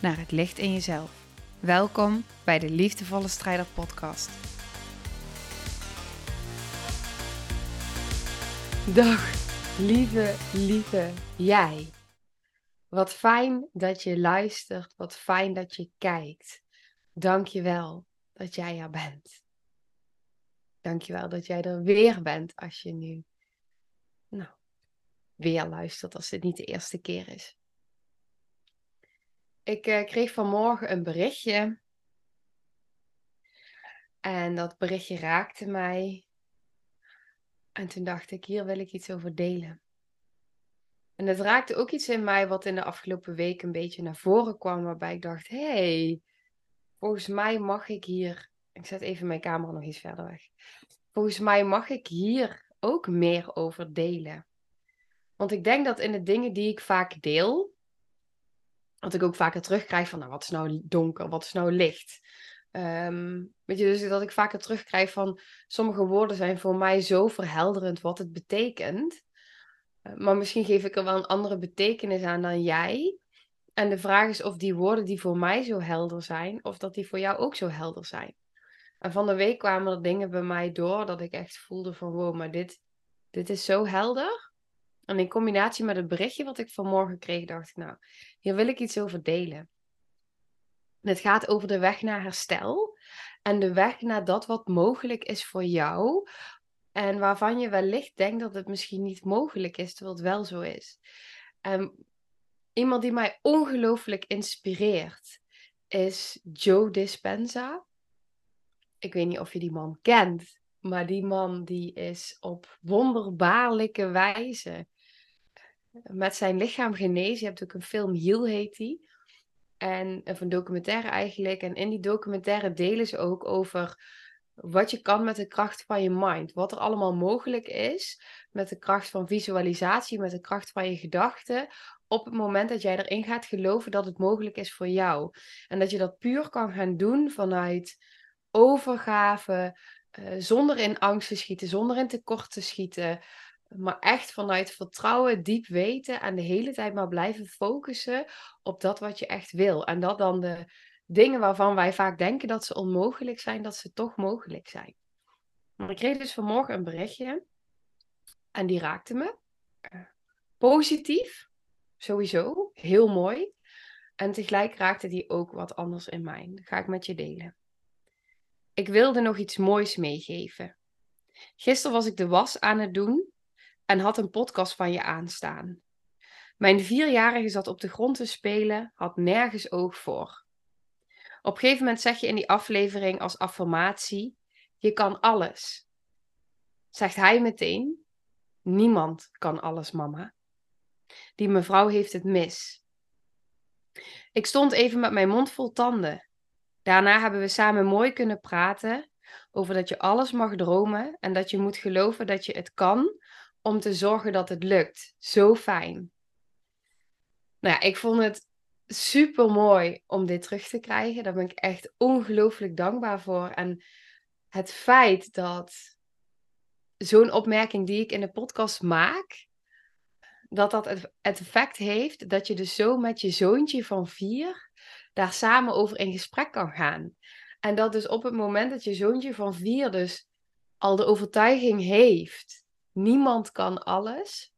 naar het licht in jezelf. Welkom bij de Liefdevolle Strijder Podcast. Dag, lieve, lieve jij. Wat fijn dat je luistert, wat fijn dat je kijkt. Dank je wel dat jij er bent. Dank je wel dat jij er weer bent als je nu nou, weer luistert, als dit niet de eerste keer is. Ik uh, kreeg vanmorgen een berichtje. En dat berichtje raakte mij. En toen dacht ik, hier wil ik iets over delen. En het raakte ook iets in mij wat in de afgelopen week een beetje naar voren kwam. Waarbij ik dacht, hé, hey, volgens mij mag ik hier... Ik zet even mijn camera nog iets verder weg. Volgens mij mag ik hier ook meer over delen. Want ik denk dat in de dingen die ik vaak deel, wat ik ook vaker terugkrijg van, nou, wat is nou donker, wat is nou licht? Um, weet je, dus dat ik vaker terugkrijg van, sommige woorden zijn voor mij zo verhelderend wat het betekent. Uh, maar misschien geef ik er wel een andere betekenis aan dan jij. En de vraag is of die woorden die voor mij zo helder zijn, of dat die voor jou ook zo helder zijn. En van de week kwamen er dingen bij mij door dat ik echt voelde van, wow, maar dit, dit is zo helder. En in combinatie met het berichtje wat ik vanmorgen kreeg, dacht ik, nou, hier wil ik iets over delen. het gaat over de weg naar herstel en de weg naar dat wat mogelijk is voor jou. En waarvan je wellicht denkt dat het misschien niet mogelijk is, terwijl het wel zo is. En iemand die mij ongelooflijk inspireert is Joe Dispenza. Ik weet niet of je die man kent, maar die man die is op wonderbaarlijke wijze met zijn lichaam genezen. Je hebt ook een film, Heal heet die. En, of een documentaire eigenlijk. En in die documentaire delen ze ook over wat je kan met de kracht van je mind. Wat er allemaal mogelijk is met de kracht van visualisatie, met de kracht van je gedachten. Op het moment dat jij erin gaat geloven dat het mogelijk is voor jou. En dat je dat puur kan gaan doen vanuit overgave, uh, zonder in angst te schieten, zonder in tekort te schieten. Maar echt vanuit vertrouwen, diep weten en de hele tijd maar blijven focussen op dat wat je echt wil. En dat dan de dingen waarvan wij vaak denken dat ze onmogelijk zijn, dat ze toch mogelijk zijn. Ik kreeg dus vanmorgen een berichtje en die raakte me. Positief, sowieso, heel mooi. En tegelijk raakte die ook wat anders in mij. Dat ga ik met je delen. Ik wilde nog iets moois meegeven. Gisteren was ik de was aan het doen en had een podcast van je aanstaan. Mijn vierjarige zat op de grond te spelen, had nergens oog voor. Op een gegeven moment zeg je in die aflevering als affirmatie: Je kan alles. Zegt hij meteen: Niemand kan alles, mama. Die mevrouw heeft het mis. Ik stond even met mijn mond vol tanden. Daarna hebben we samen mooi kunnen praten over dat je alles mag dromen en dat je moet geloven dat je het kan om te zorgen dat het lukt. Zo fijn. Nou ja, ik vond het super mooi om dit terug te krijgen. Daar ben ik echt ongelooflijk dankbaar voor. En het feit dat zo'n opmerking die ik in de podcast maak, dat dat het effect heeft dat je dus zo met je zoontje van vier daar samen over in gesprek kan gaan. En dat dus op het moment dat je zoontje van vier dus al de overtuiging heeft niemand kan alles.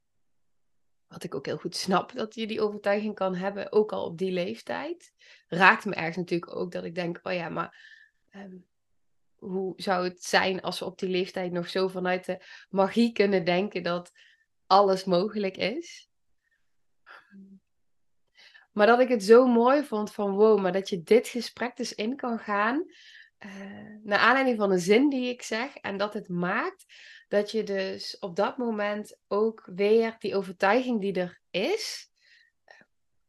Wat ik ook heel goed snap dat je die overtuiging kan hebben, ook al op die leeftijd. Raakt me ergens natuurlijk ook dat ik denk, oh ja, maar ehm, hoe zou het zijn als we op die leeftijd nog zo vanuit de magie kunnen denken dat alles mogelijk is? Maar dat ik het zo mooi vond van wow, maar dat je dit gesprek dus in kan gaan. Uh, naar aanleiding van een zin die ik zeg. En dat het maakt dat je dus op dat moment ook weer die overtuiging die er is,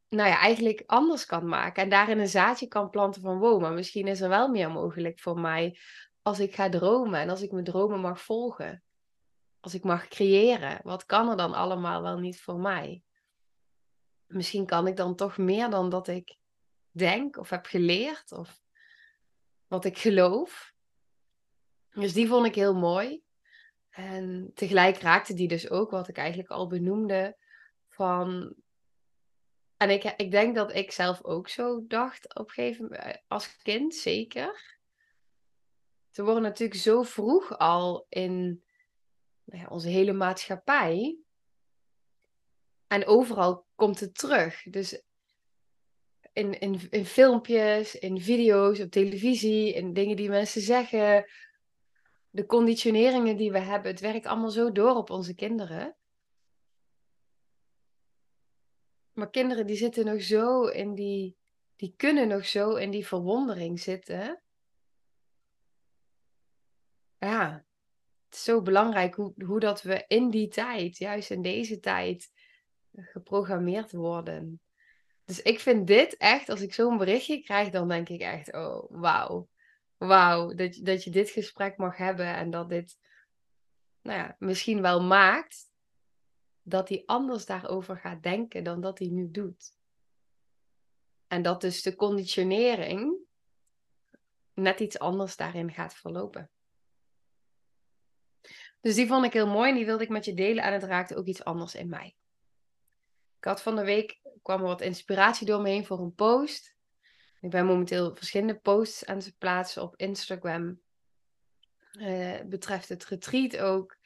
nou ja, eigenlijk anders kan maken. En daarin een zaadje kan planten van wow, maar misschien is er wel meer mogelijk voor mij als ik ga dromen en als ik mijn dromen mag volgen. Als ik mag creëren, wat kan er dan allemaal wel niet voor mij? Misschien kan ik dan toch meer dan dat ik denk of heb geleerd of wat ik geloof. Dus die vond ik heel mooi. En tegelijk raakte die dus ook wat ik eigenlijk al benoemde van en ik, ik denk dat ik zelf ook zo dacht op een gegeven moment, als kind zeker. Ze worden natuurlijk zo vroeg al in nou ja, onze hele maatschappij. En overal komt het terug. Dus in, in, filmpjes, in video's, op televisie, in dingen die mensen zeggen. De conditioneringen die we hebben, het werkt allemaal zo door op onze kinderen. Maar kinderen die zitten nog zo in die, die kunnen nog zo in die verwondering zitten. Ja, het is zo belangrijk hoe, hoe dat we in die tijd, juist in deze tijd, geprogrammeerd worden. Dus ik vind dit echt, als ik zo'n berichtje krijg, dan denk ik echt, oh, wauw. Wauw, dat, dat je dit gesprek mag hebben en dat dit, nou ja, misschien wel maakt dat hij anders daarover gaat denken dan dat hij nu doet. En dat dus de conditionering net iets anders daarin gaat verlopen. Dus die vond ik heel mooi en die wilde ik met je delen. En het raakte ook iets anders in mij. Ik had van de week, kwam er wat inspiratie door me heen voor een post. Ik ben momenteel verschillende posts aan het plaatsen op Instagram. Uh, betreft het retreat ook.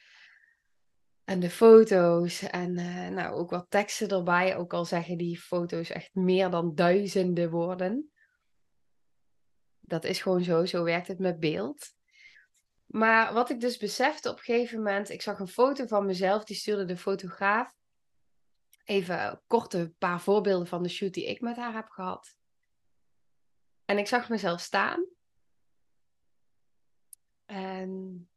En de foto's en uh, nou, ook wat teksten erbij. Ook al zeggen die foto's echt meer dan duizenden woorden. Dat is gewoon zo, zo werkt het met beeld. Maar wat ik dus besefte op een gegeven moment, ik zag een foto van mezelf, die stuurde de fotograaf. Even kort een paar voorbeelden van de shoot die ik met haar heb gehad. En ik zag mezelf staan. En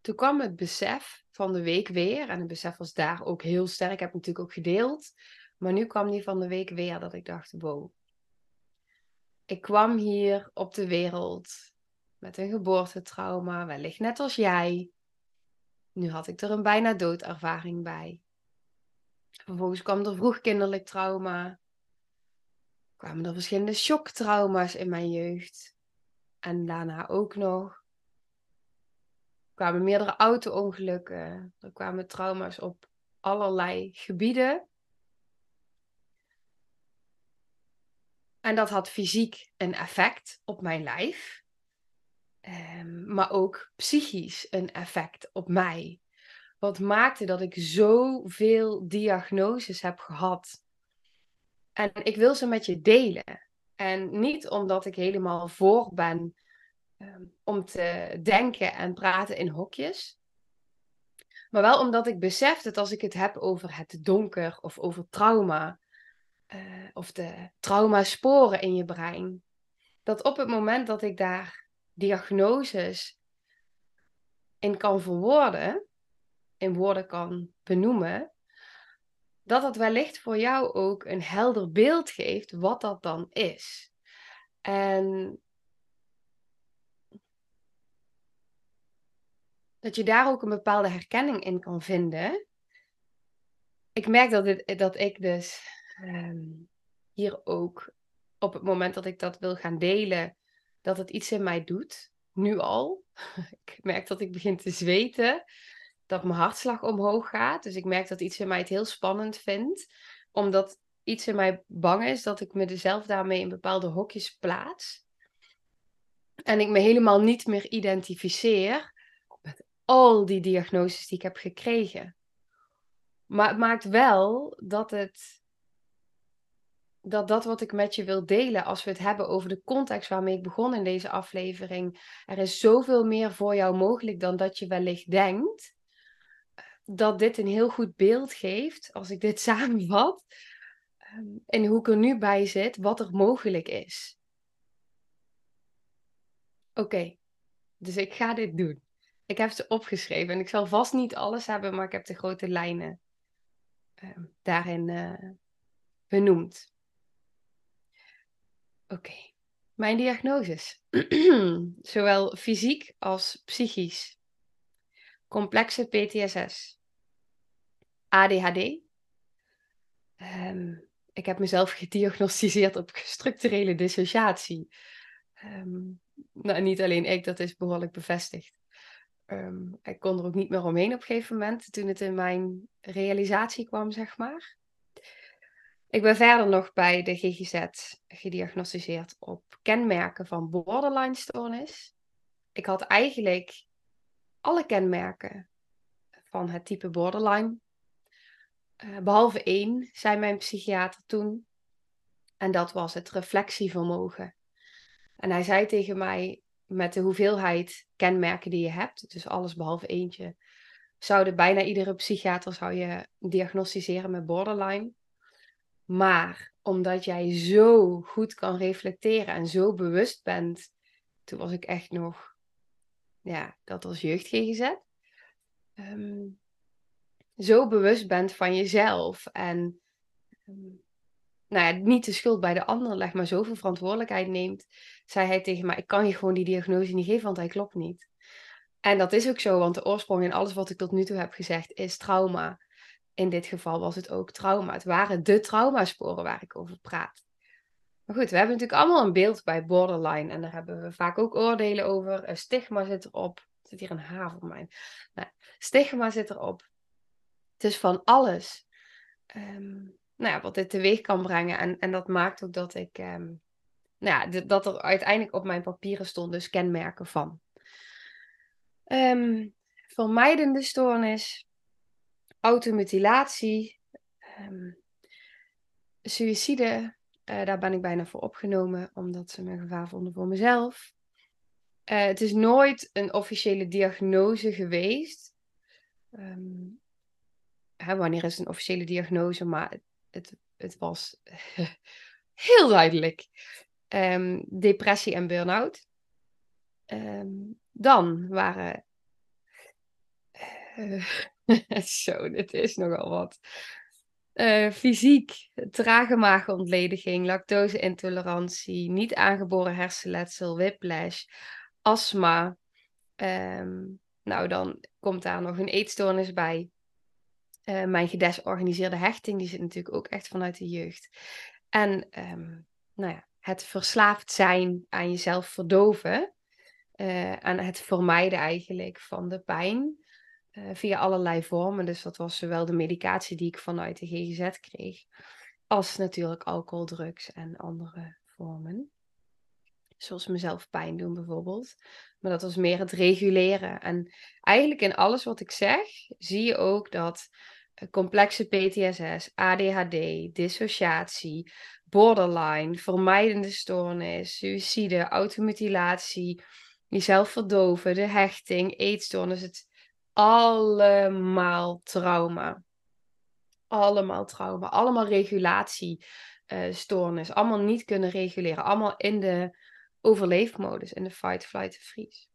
toen kwam het besef van de week weer. En het besef was daar ook heel sterk. Ik heb het natuurlijk ook gedeeld. Maar nu kwam die van de week weer dat ik dacht, wow. Ik kwam hier op de wereld met een geboortetrauma, wellicht net als jij. Nu had ik er een bijna doodervaring bij. Vervolgens kwam er vroegkinderlijk trauma. Kwamen er verschillende shocktrauma's in mijn jeugd. En daarna ook nog kwamen meerdere auto-ongelukken. Er kwamen trauma's op allerlei gebieden. En dat had fysiek een effect op mijn lijf. Um, maar ook psychisch een effect op mij. Wat maakte dat ik zoveel diagnoses heb gehad. En ik wil ze met je delen. En niet omdat ik helemaal voor ben Ehm, om te denken en praten in hokjes. Maar wel omdat ik besef dat als ik het heb over het donker of over trauma, uh, of de traumasporen in je brein, dat op het moment dat ik daar diagnoses in kan verwoorden, in woorden kan benoemen, dat het wellicht voor jou ook een helder beeld geeft wat dat dan is. En dat je daar ook een bepaalde herkenning in kan vinden. Ik merk dat, dit, dat ik dus ehm, hier ook op het moment dat ik dat wil gaan delen, dat het iets in mij doet. Nu al. ik merk dat ik begin te zweten, dat mijn hartslag omhoog gaat. Dus ik merk dat iets in mij het heel spannend vindt, omdat iets in mij bang is dat ik mezelf daarmee in bepaalde hokjes plaats. En ik me helemaal niet meer identificeer al die diagnoses die ik heb gekregen. Maar het maakt wel dat het. Dat dat wat ik met je wil delen, als we het hebben over de context waarmee ik begon in deze aflevering, er is zoveel meer voor jou mogelijk dan dat je wellicht denkt. Dat dit een heel goed beeld geeft, als ik dit samenvat, ehm, en hoe ik er nu bij zit, wat er mogelijk is. Oké, dus ik ga dit doen. Ik heb ze opgeschreven en ik zal vast niet alles hebben, maar ik heb de grote lijnen uh, daarin uh, benoemd. Oké, mijn diagnoses. Zowel fysiek als psychisch. Complexe PTSS. ADHD. Ehm, ik heb mezelf gediagnosticeerd op structurele dissociatie. Ehm, nou, niet alleen ik, dat is behoorlijk bevestigd. Um, ik kon er ook niet meer omheen op een gegeven moment, toen het in mijn realisatie kwam, zeg maar. Ik ben verder nog bij de GGZ gediagnosticeerd op kenmerken van borderline stoornis. Ik had eigenlijk alle kenmerken van het type borderline. Uh, behalve één, zei mijn psychiater toen. En dat was het reflectievermogen. En hij zei tegen mij, met de hoeveelheid kenmerken die je hebt, dus alles behalve eentje, zouden bijna iedere psychiater zou je diagnosticeren met borderline. Maar omdat jij zo goed kan reflecteren en zo bewust bent, toen was ik echt nog, ja, dat als jeugd GGZ. Ehm, zo bewust bent van jezelf en um, nou ja, niet de schuld bij de ander legt, maar zoveel verantwoordelijkheid neemt, zei hij tegen mij: Ik kan je gewoon die diagnose niet geven, want hij klopt niet. En dat is ook zo, want de oorsprong in alles wat ik tot nu toe heb gezegd is trauma. In dit geval was het ook trauma. Het waren de traumasporen waar ik over praat. Maar goed, we hebben natuurlijk allemaal een beeld bij borderline. En daar hebben we vaak ook oordelen over. Stigma zit erop. Er zit hier een H voor mij. Nou, stigma zit erop. Het is van alles. Um, nou ja, wat dit teweeg kan brengen. En, en dat maakt ook dat ik, um, nou ja, dat er uiteindelijk op mijn papieren stond dus kenmerken van. Um, vermijdende stoornis, automutilatie, um, suïcide. Uh, daar ben ik bijna voor opgenomen, omdat ze me gevaar vonden voor mezelf. Uh, het is nooit een officiële diagnose geweest. Hè, wanneer is een officiële diagnose? Maar het, het was heel duidelijk. Um, depressie en burn-out. Um, dan waren. Uh, zo, dit is nogal wat. Uh, fysiek, trage maagontlediging, lactose-intolerantie, niet aangeboren hersenletsel, whiplash, astma. Um, nou, dan komt daar nog een eetstoornis bij. Uh, mijn gedesorganiseerde hechting, die zit natuurlijk ook echt vanuit de jeugd. En um, nou ja, het verslaafd zijn aan jezelf verdoven. Uh, aan het vermijden eigenlijk van de pijn. Uh, via allerlei vormen. Dus dat was zowel de medicatie die ik vanuit de GGZ kreeg. Als natuurlijk alcohol, drugs en andere vormen. Zoals mezelf pijn doen bijvoorbeeld. Maar dat was meer het reguleren. En eigenlijk in alles wat ik zeg, zie je ook dat complexe PTSS, ADHD, dissociatie, borderline, vermijdende stoornis, suïcide, automutilatie, jezelf verdoven, de hechting, eetstoornis, het allemaal trauma. Allemaal trauma, allemaal regulatiestoornis, uh, allemaal niet kunnen reguleren, allemaal in de overleefmodus, in de fight, flight, freeze.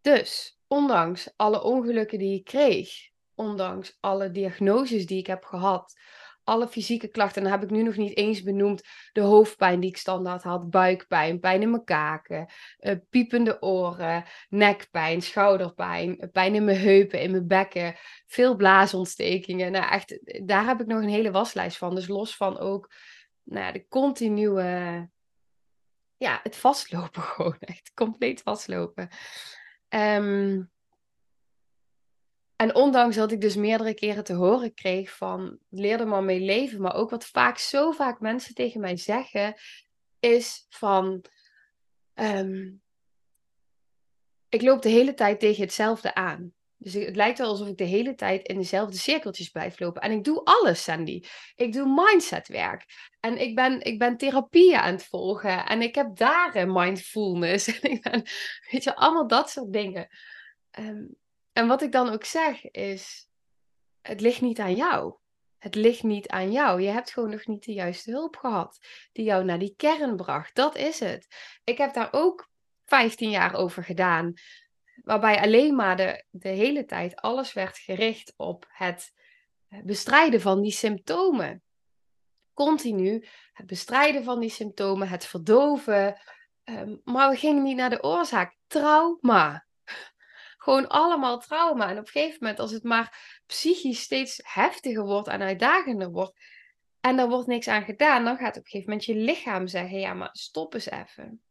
Dus ondanks alle ongelukken die ik kreeg, ondanks alle diagnoses die ik heb gehad, alle fysieke klachten, en dan heb ik nu nog niet eens benoemd de hoofdpijn die ik standaard had, buikpijn, pijn in mijn kaken, uh, piepende oren, nekpijn, schouderpijn, pijn in mijn heupen, in mijn bekken, veel blaasontstekingen. Nou echt, daar heb ik nog een hele waslijst van. Dus los van ook nou ja, de continue, ja, het vastlopen gewoon, echt compleet vastlopen. Um, en ondanks dat ik dus meerdere keren te horen kreeg van leer er maar mee leven, maar ook wat vaak zo vaak mensen tegen mij zeggen, is van um, ik loop de hele tijd tegen hetzelfde aan. Dus het lijkt wel alsof ik de hele tijd in dezelfde cirkeltjes blijf lopen. En ik doe alles, Sandy. Ik doe mindsetwerk. En ik ben, ik ben therapieën aan het volgen. En ik heb daar mindfulness. En ik ben, weet je, allemaal dat soort dingen. Um, en wat ik dan ook zeg is, het ligt niet aan jou. Het ligt niet aan jou. Je hebt gewoon nog niet de juiste hulp gehad die jou naar die kern bracht. Dat is het. Ik heb daar ook 15 jaar over gedaan. Waarbij alleen maar de, de hele tijd alles werd gericht op het bestrijden van die symptomen. Continu het bestrijden van die symptomen, het verdoven. Ehm, maar we gingen niet naar de oorzaak. Trauma. Gewoon allemaal trauma. En op een gegeven moment, als het maar psychisch steeds heftiger wordt en uitdagender wordt, en er wordt niks aan gedaan, dan gaat op een gegeven moment je lichaam zeggen: ja, maar stop eens even.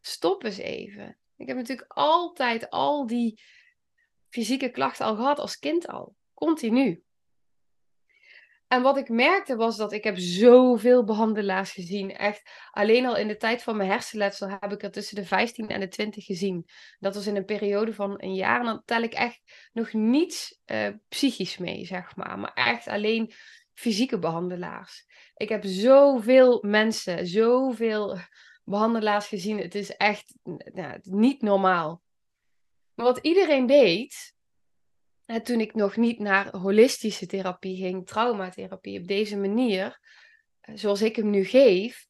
Stop eens even. Ik heb natuurlijk altijd al die fysieke klachten al gehad als kind al. Continu. En wat ik merkte was dat ik heb zoveel behandelaars gezien. Echt, alleen al in de tijd van mijn hersenletsel heb ik er tussen de 15 en de 20 gezien. Dat was in een periode van een jaar. En dan tel ik echt nog niets uh, psychisch mee, zeg maar. Maar echt alleen fysieke behandelaars. Ik heb zoveel mensen, zoveel behandelaars gezien. Het is echt nou, niet normaal. Maar wat iedereen deed, toen ik nog niet naar holistische therapie ging, traumatherapie op deze manier, eh, zoals ik hem nu geef,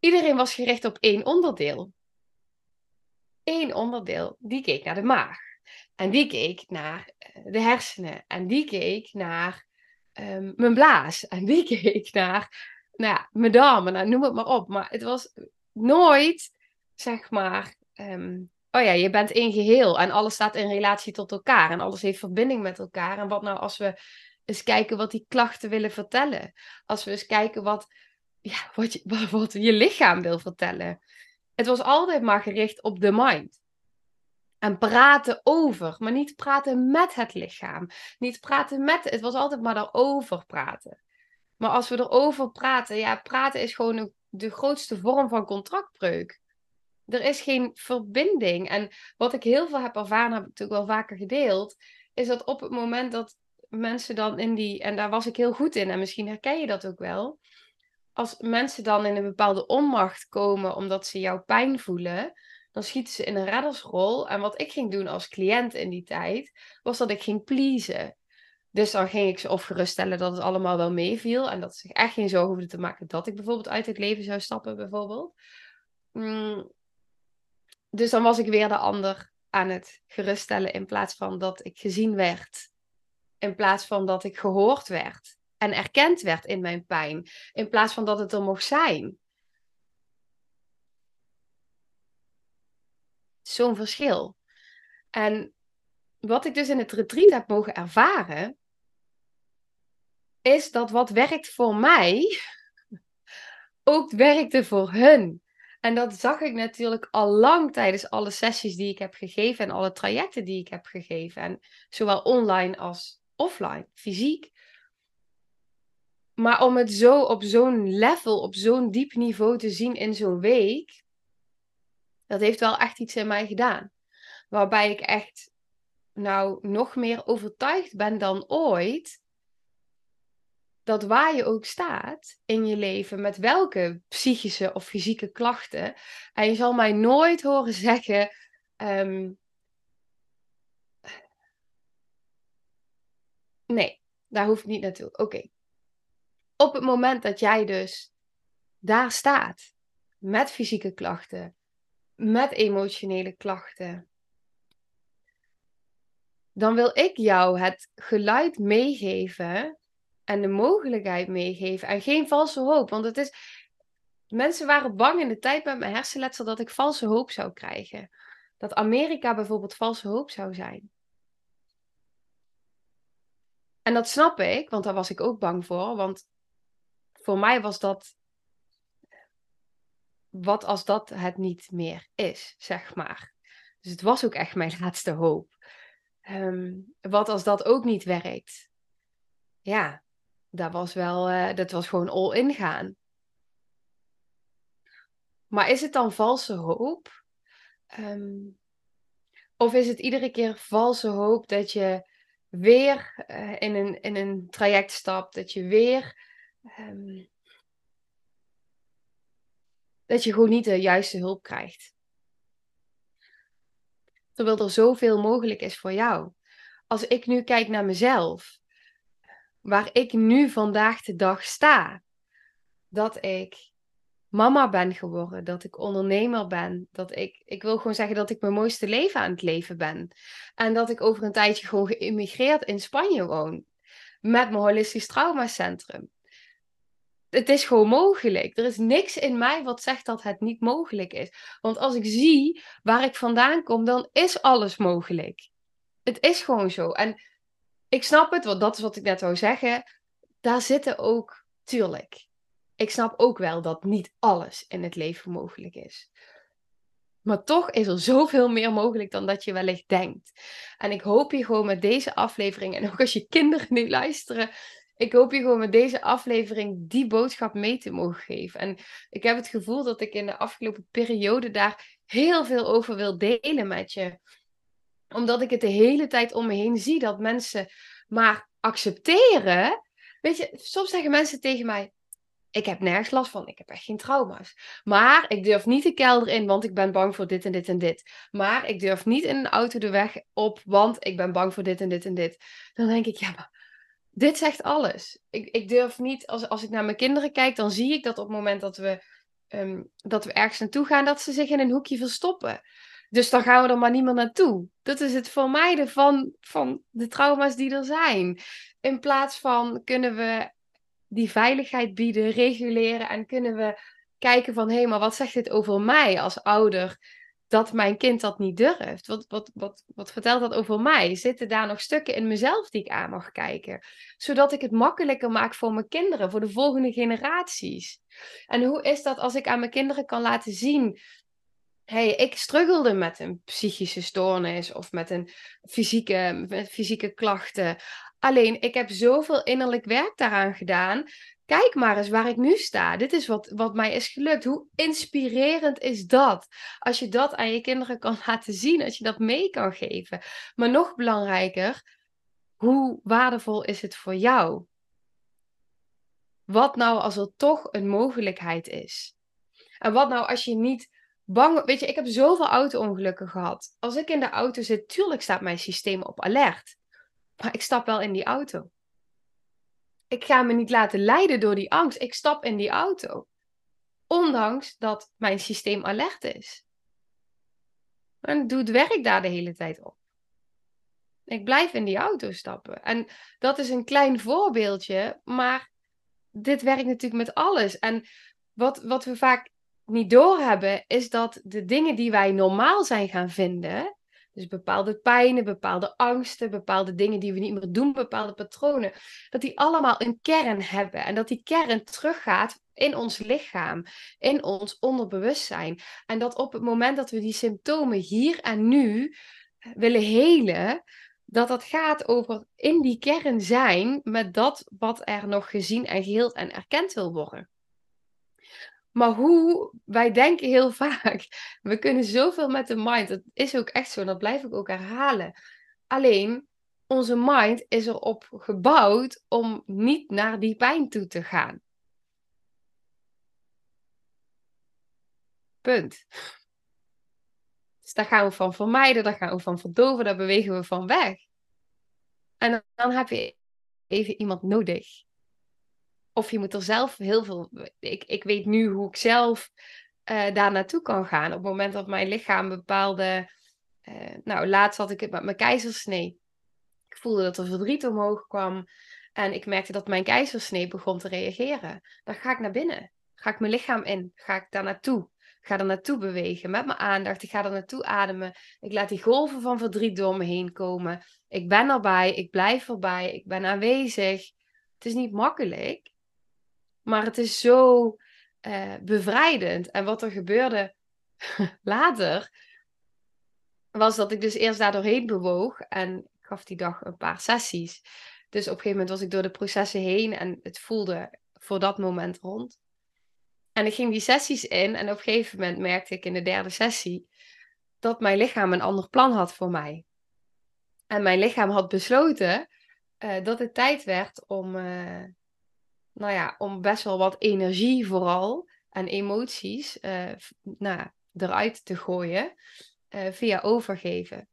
iedereen was gericht op één onderdeel. Eén onderdeel, die keek naar de maag. En die keek naar eh, de hersenen. En die keek naar um, mijn blaas. En die keek naar nou ja, mijn darmen. Nou, noem het maar op. Maar het was nooit, zeg maar, ehm, oh ja, je bent één geheel en alles staat in relatie tot elkaar en alles heeft verbinding met elkaar. En wat nou als we eens kijken wat die klachten willen vertellen? Als we eens kijken wat, ja, wat, je, wat, je lichaam wil vertellen. Het was altijd maar gericht op de mind. En praten over, maar niet praten met het lichaam. Niet praten met, het was altijd maar daarover praten. Maar als we erover praten, ja, praten is gewoon de grootste vorm van contractbreuk. Er is geen verbinding. En wat ik heel veel heb ervaren, heb ik natuurlijk wel vaker gedeeld, is dat op het moment dat mensen dan in die, en daar was ik heel goed in, en misschien herken je dat ook wel, als mensen dan in een bepaalde onmacht komen omdat ze jouw pijn voelen, dan schieten ze in een reddersrol. En wat ik ging doen als cliënt in die tijd, was dat ik ging pleasen. Dus dan ging ik ze of geruststellen dat het allemaal wel meeviel. En dat ze zich echt geen zorgen hoefden te maken dat ik bijvoorbeeld uit het leven zou stappen, bijvoorbeeld. Mm. Dus dan was ik weer de ander aan het geruststellen in plaats van dat ik gezien werd. In plaats van dat ik gehoord werd en erkend werd in mijn pijn. In plaats van dat het er mocht zijn. Zo'n verschil. En wat ik dus in het retreat heb mogen ervaren, is dat wat werkt voor mij, ook werkte voor hun. En dat zag ik natuurlijk al lang tijdens alle sessies die ik heb gegeven en alle trajecten die ik heb gegeven. En zowel online als offline, fysiek. Maar om het zo op zo'n level, op zo'n diep niveau te zien in zo'n week, dat heeft wel echt iets in mij gedaan. Waarbij ik echt nou nog meer overtuigd ben dan ooit dat waar je ook staat in je leven, met welke psychische of fysieke klachten, en je zal mij nooit horen zeggen. Ehm, nee, daar hoef ik niet naartoe. Oké. Op het moment dat jij dus daar staat met fysieke klachten, met emotionele klachten, dan wil ik jou het geluid meegeven en de mogelijkheid meegeven. En geen valse hoop. Want het is. Mensen waren bang in de tijd met mijn hersenletsel dat ik valse hoop zou krijgen. Dat Amerika bijvoorbeeld valse hoop zou zijn. En dat snap ik, want daar was ik ook bang voor. Want voor mij was dat. Wat als dat het niet meer is, zeg maar. Dus het was ook echt mijn laatste hoop. Ehm, wat als dat ook niet werkt? Ja, dat was wel, uh, dat was gewoon all in gaan. Maar is het dan valse hoop? Ehm, of is het iedere keer valse hoop dat je weer uh, in, een, in een traject stapt, dat je weer. Um, dat je gewoon niet de juiste hulp krijgt. Terwijl er zoveel mogelijk is voor jou. Als ik nu kijk naar mezelf, waar ik nu vandaag de dag sta. Dat ik mama ben geworden, dat ik ondernemer ben, dat ik, ik wil gewoon zeggen dat ik mijn mooiste leven aan het leven ben. En dat ik over een tijdje gewoon geïmmigreerd in Spanje woon. met mijn holistisch traumacentrum. Het is gewoon mogelijk. Er is niks in mij wat zegt dat het niet mogelijk is. Want als ik zie waar ik vandaan kom, dan is alles mogelijk. Het is gewoon zo. En ik snap het, want dat is wat ik net wou zeggen. Daar zitten ook, tuurlijk. Ik snap ook wel dat niet alles in het leven mogelijk is. Maar toch is er zoveel meer mogelijk dan dat je wellicht denkt. En ik hoop je gewoon met deze aflevering, en ook als je kinderen nu luisteren, ik hoop je gewoon met deze aflevering die boodschap mee te mogen geven. En ik heb het gevoel dat ik in de afgelopen periode daar heel veel over wil delen met je. Omdat ik het de hele tijd om me heen zie dat mensen maar accepteren. Weet je, soms zeggen mensen tegen mij: ik heb nergens last van. Ik heb echt geen trauma's. Maar ik durf niet de kelder in, want ik ben bang voor dit en dit en dit. Maar ik durf niet in een auto de weg op, want ik ben bang voor dit en dit en dit. Dan denk ik, ja, maar dit zegt alles. Ik, ik durf niet, als, als ik naar mijn kinderen kijk, dan zie ik dat op het moment dat we, ehm, dat we ergens naartoe gaan, dat ze zich in een hoekje verstoppen. Dus dan gaan we er maar niet meer naartoe. Dat is het vermijden van, van de trauma's die er zijn. In plaats van kunnen we die veiligheid bieden, reguleren en kunnen we kijken van hé, maar wat zegt dit over mij als ouder dat mijn kind dat niet durft? Wat, wat, wat, wat vertelt dat over mij? Zitten daar nog stukken in mezelf die ik aan mag kijken? Zodat ik het makkelijker maak voor mijn kinderen, voor de volgende generaties. En hoe is dat als ik aan mijn kinderen kan laten zien hey, ik struggelde met een psychische stoornis of met een fysieke, fysieke klachten. Alleen, ik heb zoveel innerlijk werk daaraan gedaan. Kijk maar eens waar ik nu sta. Dit is wat, wat mij is gelukt. Hoe inspirerend is dat? Als je dat aan je kinderen kan laten zien, als je dat mee kan geven. Maar nog belangrijker, hoe waardevol is het voor jou? Wat nou als er toch een mogelijkheid is? En wat nou als je niet bang. Weet je, ik heb zoveel auto-ongelukken gehad. Als ik in de auto zit, tuurlijk staat mijn systeem op alert. Maar ik stap wel in die auto. Ik ga me niet laten leiden door die angst. Ik stap in die auto. Ondanks dat mijn systeem alert is. En doe het werk daar de hele tijd op. Ik blijf in die auto stappen. En dat is een klein voorbeeldje, maar dit werkt natuurlijk met alles. En wat, wat we vaak niet doorhebben, is dat de dingen die wij normaal zijn gaan vinden, dus bepaalde pijnen, bepaalde angsten, bepaalde dingen die we niet meer doen, bepaalde patronen, dat die allemaal een kern hebben en dat die kern teruggaat in ons lichaam, in ons onderbewustzijn. En dat op het moment dat we die symptomen hier en nu willen helen, dat dat gaat over in die kern zijn met dat wat er nog gezien en geheeld en erkend wil worden. Maar hoe, wij denken heel vaak, we kunnen zoveel met de mind. Dat is ook echt zo, dat blijf ik ook herhalen. Alleen, onze mind is erop gebouwd om niet naar die pijn toe te gaan. Punt. Dus daar gaan we van vermijden, daar gaan we van verdoven, daar bewegen we van weg. En dan heb je even iemand nodig of je moet er zelf heel veel. Ik, ik weet nu hoe ik zelf uh, daar naartoe kan gaan. Op het moment dat mijn lichaam bepaalde. Uh, nou, laatst had ik het met mijn keizersnee. Ik voelde dat er verdriet omhoog kwam. En ik merkte dat mijn keizersnee begon te reageren. Dan ga ik naar binnen. Ga ik mijn lichaam in. Ga ik daar naartoe. ga er naartoe bewegen met mijn aandacht. Ik ga er naartoe ademen. Ik laat die golven van verdriet door me heen komen. Ik ben erbij. Ik blijf erbij. Ik ben aanwezig. Het is niet makkelijk. Maar het is zo uh, bevrijdend. En wat er gebeurde later, was dat ik dus eerst daar doorheen bewoog. En ik gaf die dag een paar sessies. Dus op een gegeven moment was ik door de processen heen en het voelde voor dat moment rond. En ik ging die sessies in en op een gegeven moment merkte ik in de derde sessie dat mijn lichaam een ander plan had voor mij. En mijn lichaam had besloten uh, dat het tijd werd om, uh, nou ja, om best wel wat energie vooral en emoties uh, eruit te gooien uh, via overgeven.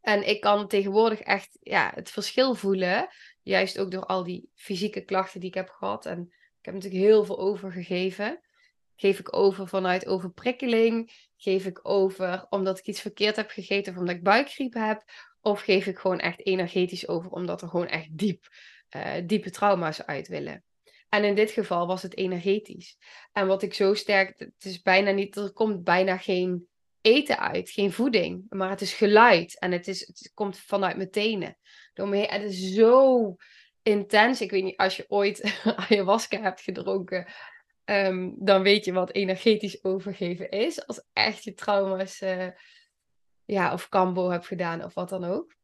En ik kan tegenwoordig echt ja, het verschil voelen, juist ook door al die fysieke klachten die ik heb gehad. En ik heb natuurlijk heel veel overgegeven. Geef ik over vanuit overprikkeling? Geef ik over omdat ik iets verkeerd heb gegeten of omdat ik buikgriep heb? Of geef ik gewoon echt energetisch over omdat er gewoon echt diep uh, diepe trauma's uit willen. En in dit geval was het energetisch. En wat ik zo sterk, het is bijna niet, er komt bijna geen eten uit, geen voeding, maar het is geluid en het, is, het komt vanuit mijn tenen. Door Het is zo intens. Ik weet niet, als je ooit ayahuasca hebt gedronken, um, dan weet je wat energetisch overgeven is. Als echt je trauma's, uh, ja, of kambo hebt gedaan of wat dan ook.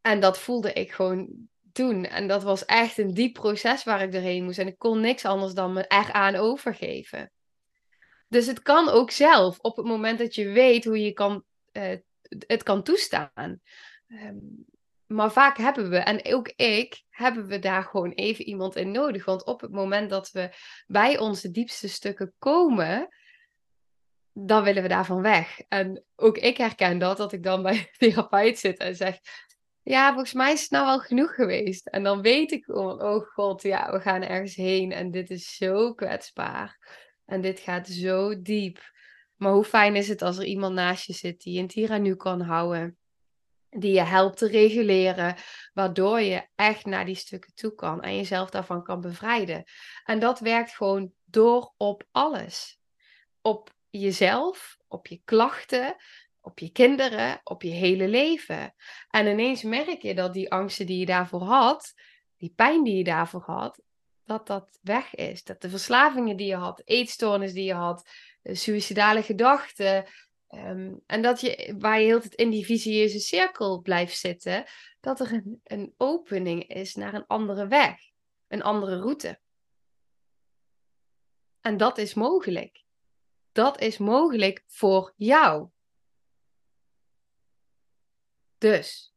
En dat voelde ik gewoon toen. En dat was echt een diep proces waar ik doorheen moest. En ik kon niks anders dan me eraan overgeven. Dus het kan ook zelf, op het moment dat je weet hoe je kan, uh, het kan toestaan. Um, maar vaak hebben we, en ook ik, hebben we daar gewoon even iemand in nodig. Want op het moment dat we bij onze diepste stukken komen, dan willen we daarvan weg. En ook ik herken dat, dat ik dan bij een therapeut zit en zeg... Ja, volgens mij is het nou wel genoeg geweest. En dan weet ik gewoon, oh god, ja, we gaan ergens heen. En dit is zo kwetsbaar. En dit gaat zo diep. Maar hoe fijn is het als er iemand naast je zit die een tiranu kan houden die je helpt te reguleren, waardoor je echt naar die stukken toe kan en jezelf daarvan kan bevrijden. En dat werkt gewoon door op alles. Op jezelf, op je klachten, op je kinderen, op je hele leven. En ineens merk je dat die angsten die je daarvoor had, die pijn die je daarvoor had, dat dat weg is. Dat de verslavingen die je had, eetstoornis die je had, suïcidale gedachten, Ehm, en dat je, waar je heel tijd in die visieuze cirkel blijft zitten, dat er een, een opening is naar een andere weg, een andere route. En dat is mogelijk. Dat is mogelijk voor jou. Dus,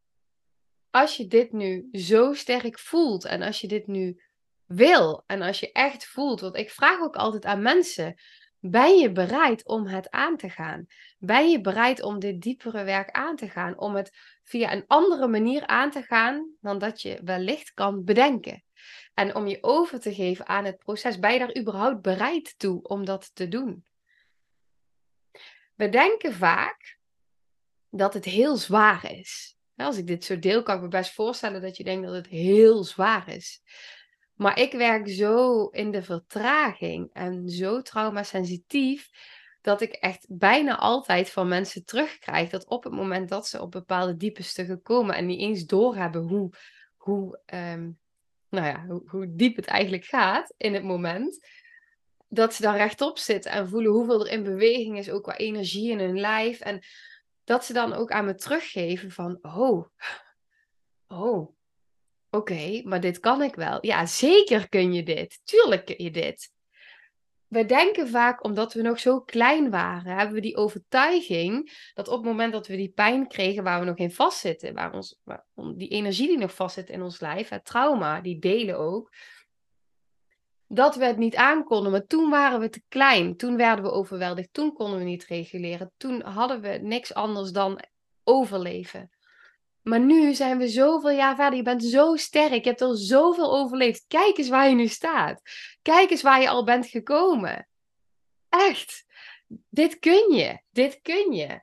als je dit nu zo sterk voelt en als je dit nu wil en als je echt voelt, want ik vraag ook altijd aan mensen, ben je bereid om het aan te gaan? Ben je bereid om dit diepere werk aan te gaan? Om het via een andere manier aan te gaan dan dat je wellicht kan bedenken? En om je over te geven aan het proces. Ben je daar überhaupt bereid toe om dat te doen? We denken vaak dat het heel zwaar is. Als ik dit zo deel, kan ik me best voorstellen dat je denkt dat het heel zwaar is. Maar ik werk zo in de vertraging en zo traumasensitief dat ik echt bijna altijd van mensen terugkrijg dat op het moment dat ze op bepaalde diepe stukken komen en niet eens doorhebben hoe, hoe, ehm, nou ja, hoe, hoe diep het eigenlijk gaat in het moment, dat ze dan rechtop zitten en voelen hoeveel er in beweging is, ook qua energie in hun lijf. En dat ze dan ook aan me teruggeven van, oh, oh, Oké, maar dit kan ik wel. Ja, zeker kun je dit. Tuurlijk kun je dit. We denken vaak, omdat we nog zo klein waren, hebben we die overtuiging dat op het moment dat we die pijn kregen waar we nog in vastzitten, waar ons, die energie die nog vastzit in ons lijf, het trauma, die delen ook, dat we het niet aankonden. Maar toen waren we te klein, toen werden we overweldigd, toen konden we niet reguleren, toen hadden we niks anders dan overleven. Maar nu zijn we zoveel jaar verder. Je bent zo sterk. Je hebt al zoveel overleefd. Kijk eens waar je nu staat. Kijk eens waar je al bent gekomen. Echt. Dit kun je. Dit kun je.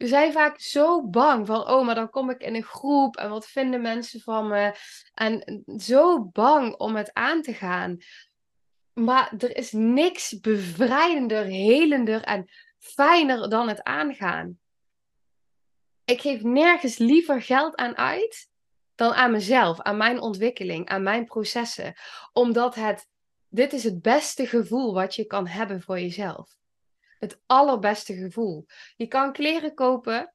We zijn vaak zo bang van, oh, maar dan kom ik in een groep en wat vinden mensen van me? En zo bang om het aan te gaan. Maar er is niks bevrijdender, helender en fijner dan het aangaan ik geef nergens liever geld aan uit dan aan mezelf, aan mijn ontwikkeling, aan mijn processen. Omdat het, dit is het beste gevoel wat je kan hebben voor jezelf. Het allerbeste gevoel. Je kan kleren kopen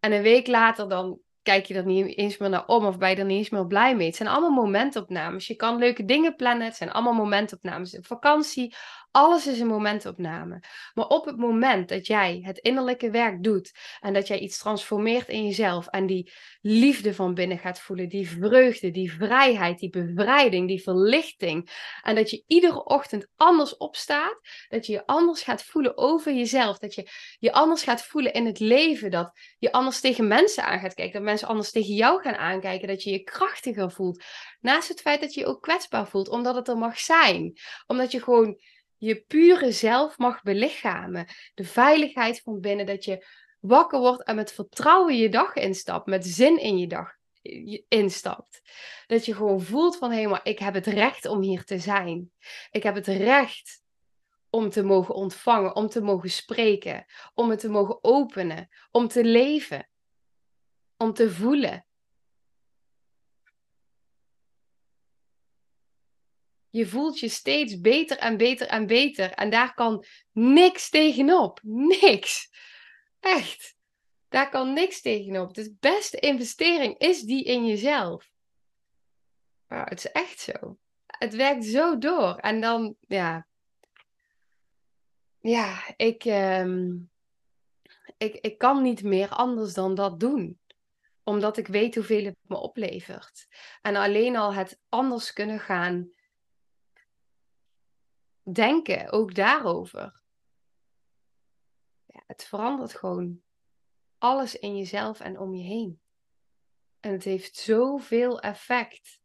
en een week later dan kijk je er niet eens meer naar om of ben je er niet eens meer blij mee. Het zijn allemaal momentopnames. Je kan leuke dingen plannen. Het zijn allemaal momentopnames. Vakantie, alles is een momentopname. Maar op het moment dat jij het innerlijke werk doet en dat jij iets transformeert in jezelf en die liefde van binnen gaat voelen, die vreugde, die vrijheid, die bevrijding, die verlichting en dat je iedere ochtend anders opstaat, dat je je anders gaat voelen over jezelf, dat je je anders gaat voelen in het leven, dat je anders tegen mensen aan gaat kijken, dat mensen anders tegen jou gaan aankijken, dat je je krachtiger voelt. Naast het feit dat je je ook kwetsbaar voelt, omdat het er mag zijn, omdat je gewoon je pure zelf mag belichamen. De veiligheid van binnen, dat je wakker wordt en met vertrouwen je dag instapt, met zin in je dag. instapt. Dat je gewoon voelt van, hé, maar ik heb het recht om hier te zijn. Ik heb het recht om te mogen ontvangen, om te mogen spreken, om het te mogen openen, om te leven, om te voelen. Je voelt je steeds beter en beter en beter. En daar kan niks tegenop. Niks. Echt. Daar kan niks tegenop. De beste investering is die in jezelf. Het is echt zo. Het werkt zo door. En dan, ja. Ja, ik, ehm, ik, ik kan niet meer anders dan dat doen omdat ik weet hoeveel het me oplevert. En alleen al het anders kunnen gaan denken, ook daarover. Ja, het verandert gewoon alles in jezelf en om je heen. En het heeft zoveel effect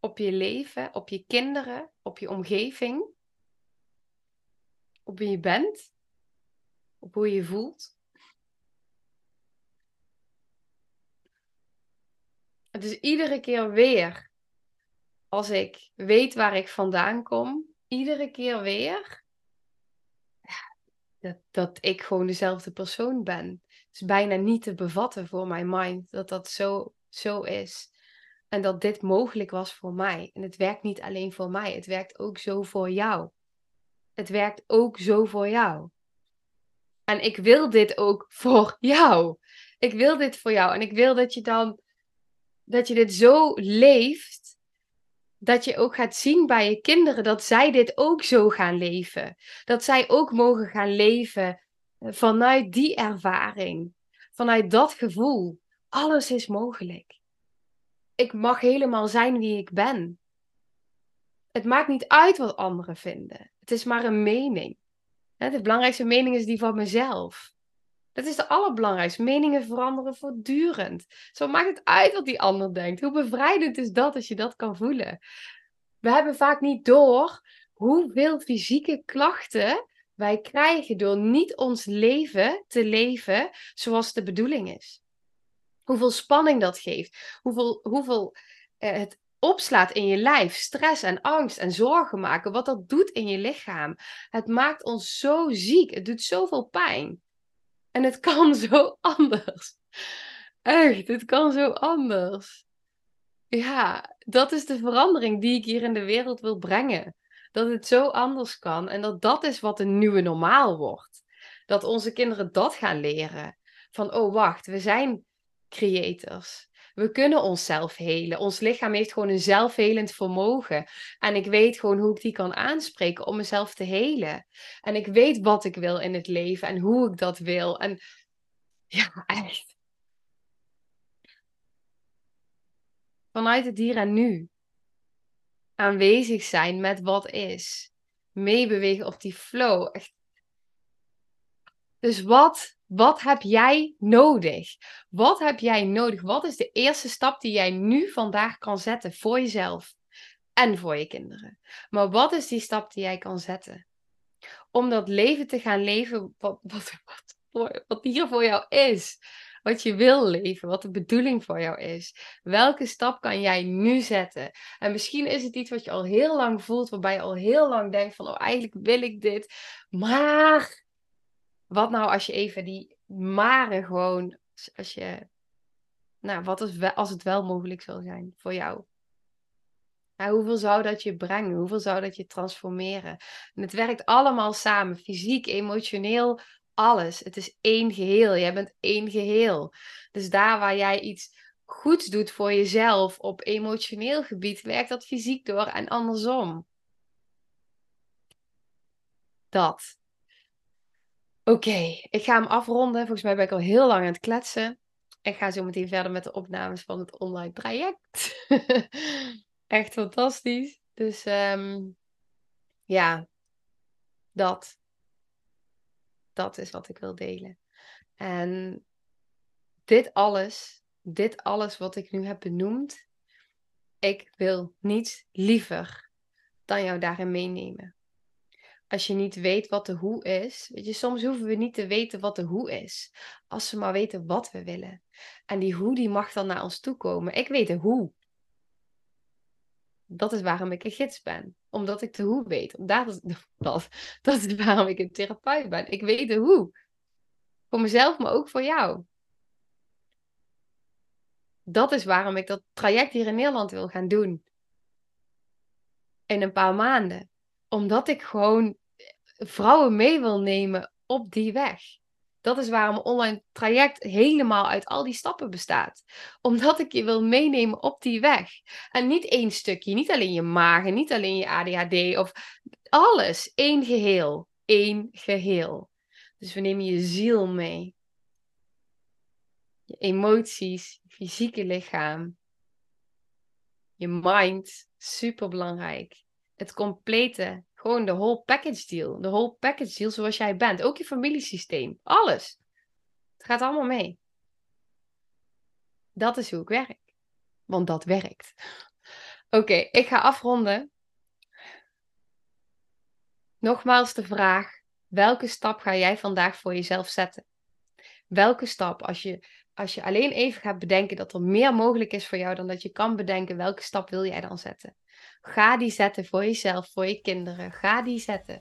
op je leven, op je kinderen, op je omgeving, op wie je bent, op hoe je je voelt. Het is iedere keer weer, als ik weet waar ik vandaan kom, iedere keer weer dat, dat ik gewoon dezelfde persoon ben. Het is bijna niet te bevatten voor mijn mind dat dat zo, zo is. En dat dit mogelijk was voor mij. En het werkt niet alleen voor mij, het werkt ook zo voor jou. Het werkt ook zo voor jou. En ik wil dit ook voor jou. Ik wil dit voor jou. En ik wil dat je dan, dat je dit zo leeft dat je ook gaat zien bij je kinderen dat zij dit ook zo gaan leven. Dat zij ook mogen gaan leven eh, vanuit die ervaring, vanuit dat gevoel. Alles is mogelijk. Ik mag helemaal zijn wie ik ben. Het maakt niet uit wat anderen vinden. Het is maar een mening. De belangrijkste mening is die van mezelf. Dat is de allerbelangrijkste. Meningen veranderen voortdurend. Zo maakt het uit wat die ander denkt. Hoe bevrijdend is dat als je dat kan voelen? We hebben vaak niet door hoeveel fysieke klachten wij krijgen door niet ons leven te leven zoals de bedoeling is. Hoeveel spanning dat geeft. Hoeveel, hoeveel eh, het opslaat in je lijf. Stress en angst en zorgen maken. Wat dat doet in je lichaam. Het maakt ons zo ziek. Het doet zoveel pijn. En het kan zo anders. Echt, het kan zo anders. Ja, dat is de verandering die ik hier in de wereld wil brengen. Dat het zo anders kan en dat dat is wat een nieuwe normaal wordt. Dat onze kinderen dat gaan leren. Van, oh wacht, we zijn creators. We kunnen onszelf helen. Ons lichaam heeft gewoon een zelfhelend vermogen. En ik weet gewoon hoe ik die kan aanspreken om mezelf te helen. En ik weet wat ik wil in het leven en hoe ik dat wil. En ja, echt. Vanuit het hier en nu. Aanwezig zijn met wat is. Meebewegen op die flow. Echt. Dus wat wat heb jij nodig? Wat heb jij nodig? Wat is de eerste stap die jij nu vandaag kan zetten voor jezelf en voor je kinderen? Maar wat is die stap die jij kan zetten? Om dat leven te gaan leven wat, wat, wat, wat hier voor jou is. Wat je wil leven, wat de bedoeling voor jou is. Welke stap kan jij nu zetten? En misschien is het iets wat je al heel lang voelt, waarbij je al heel lang denkt van, oh eigenlijk wil ik dit. Maar wat nou als je even die maren gewoon, als je, nou, wat is wel, als het wel mogelijk zou zijn voor jou? hoeveel zou dat je brengen? Hoeveel zou dat je transformeren? En het werkt allemaal samen, fysiek, emotioneel, alles. Het is één geheel. Jij bent één geheel. Dus daar waar jij iets goeds doet voor jezelf op emotioneel gebied, werkt dat fysiek door en andersom. Dat. Oké, ik ga hem afronden. Volgens mij ben ik al heel lang aan het kletsen. Ik ga zo meteen verder met de opnames van het online traject. Echt fantastisch. Dus um, ja, dat. Dat is wat ik wil delen. En dit alles, dit alles wat ik nu heb benoemd, ik wil niets liever dan jou daarin meenemen. Als je niet weet wat de hoe is. Weet je, soms hoeven we niet te weten wat de hoe is. Als we maar weten wat we willen. En die hoe die mag dan naar ons toe komen. Ik weet de hoe. Dat is waarom ik een gids ben. Omdat ik de hoe weet. Dat is, dat, dat is waarom ik een therapeut ben. Ik weet de hoe. Voor mezelf, maar ook voor jou. Dat is waarom ik dat traject hier in Nederland wil gaan doen. In een paar maanden. Omdat ik gewoon vrouwen mee wil nemen op die weg. Dat is waarom online traject helemaal uit al die stappen bestaat. Omdat ik je wil meenemen op die weg. En niet één stukje, niet alleen je magen, niet alleen je ADHD of alles. één geheel. één geheel. Dus we nemen je ziel mee. Je emoties, je fysieke lichaam. Je mind, super belangrijk. Het complete gewoon de whole package deal. De whole package deal zoals jij bent. Ook je familiesysteem. Alles. Het gaat allemaal mee. Dat is hoe ik werk. Want dat werkt. Oké, ik ga afronden. Nogmaals de vraag: welke stap ga jij vandaag voor jezelf zetten? Welke stap, als je, als je alleen even gaat bedenken dat er meer mogelijk is voor jou dan dat je kan bedenken, welke stap wil jij dan zetten? Ga die zetten voor jezelf, voor je kinderen. Ga die zetten.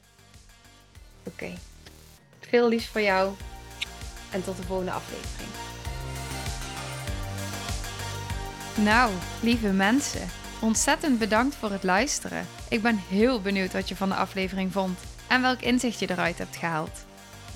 Oké. Veel liefs voor jou. En tot de volgende aflevering. Nou, lieve mensen, ontzettend bedankt voor het luisteren. Ik ben heel benieuwd wat je van de aflevering vond en welk inzicht je eruit hebt gehaald.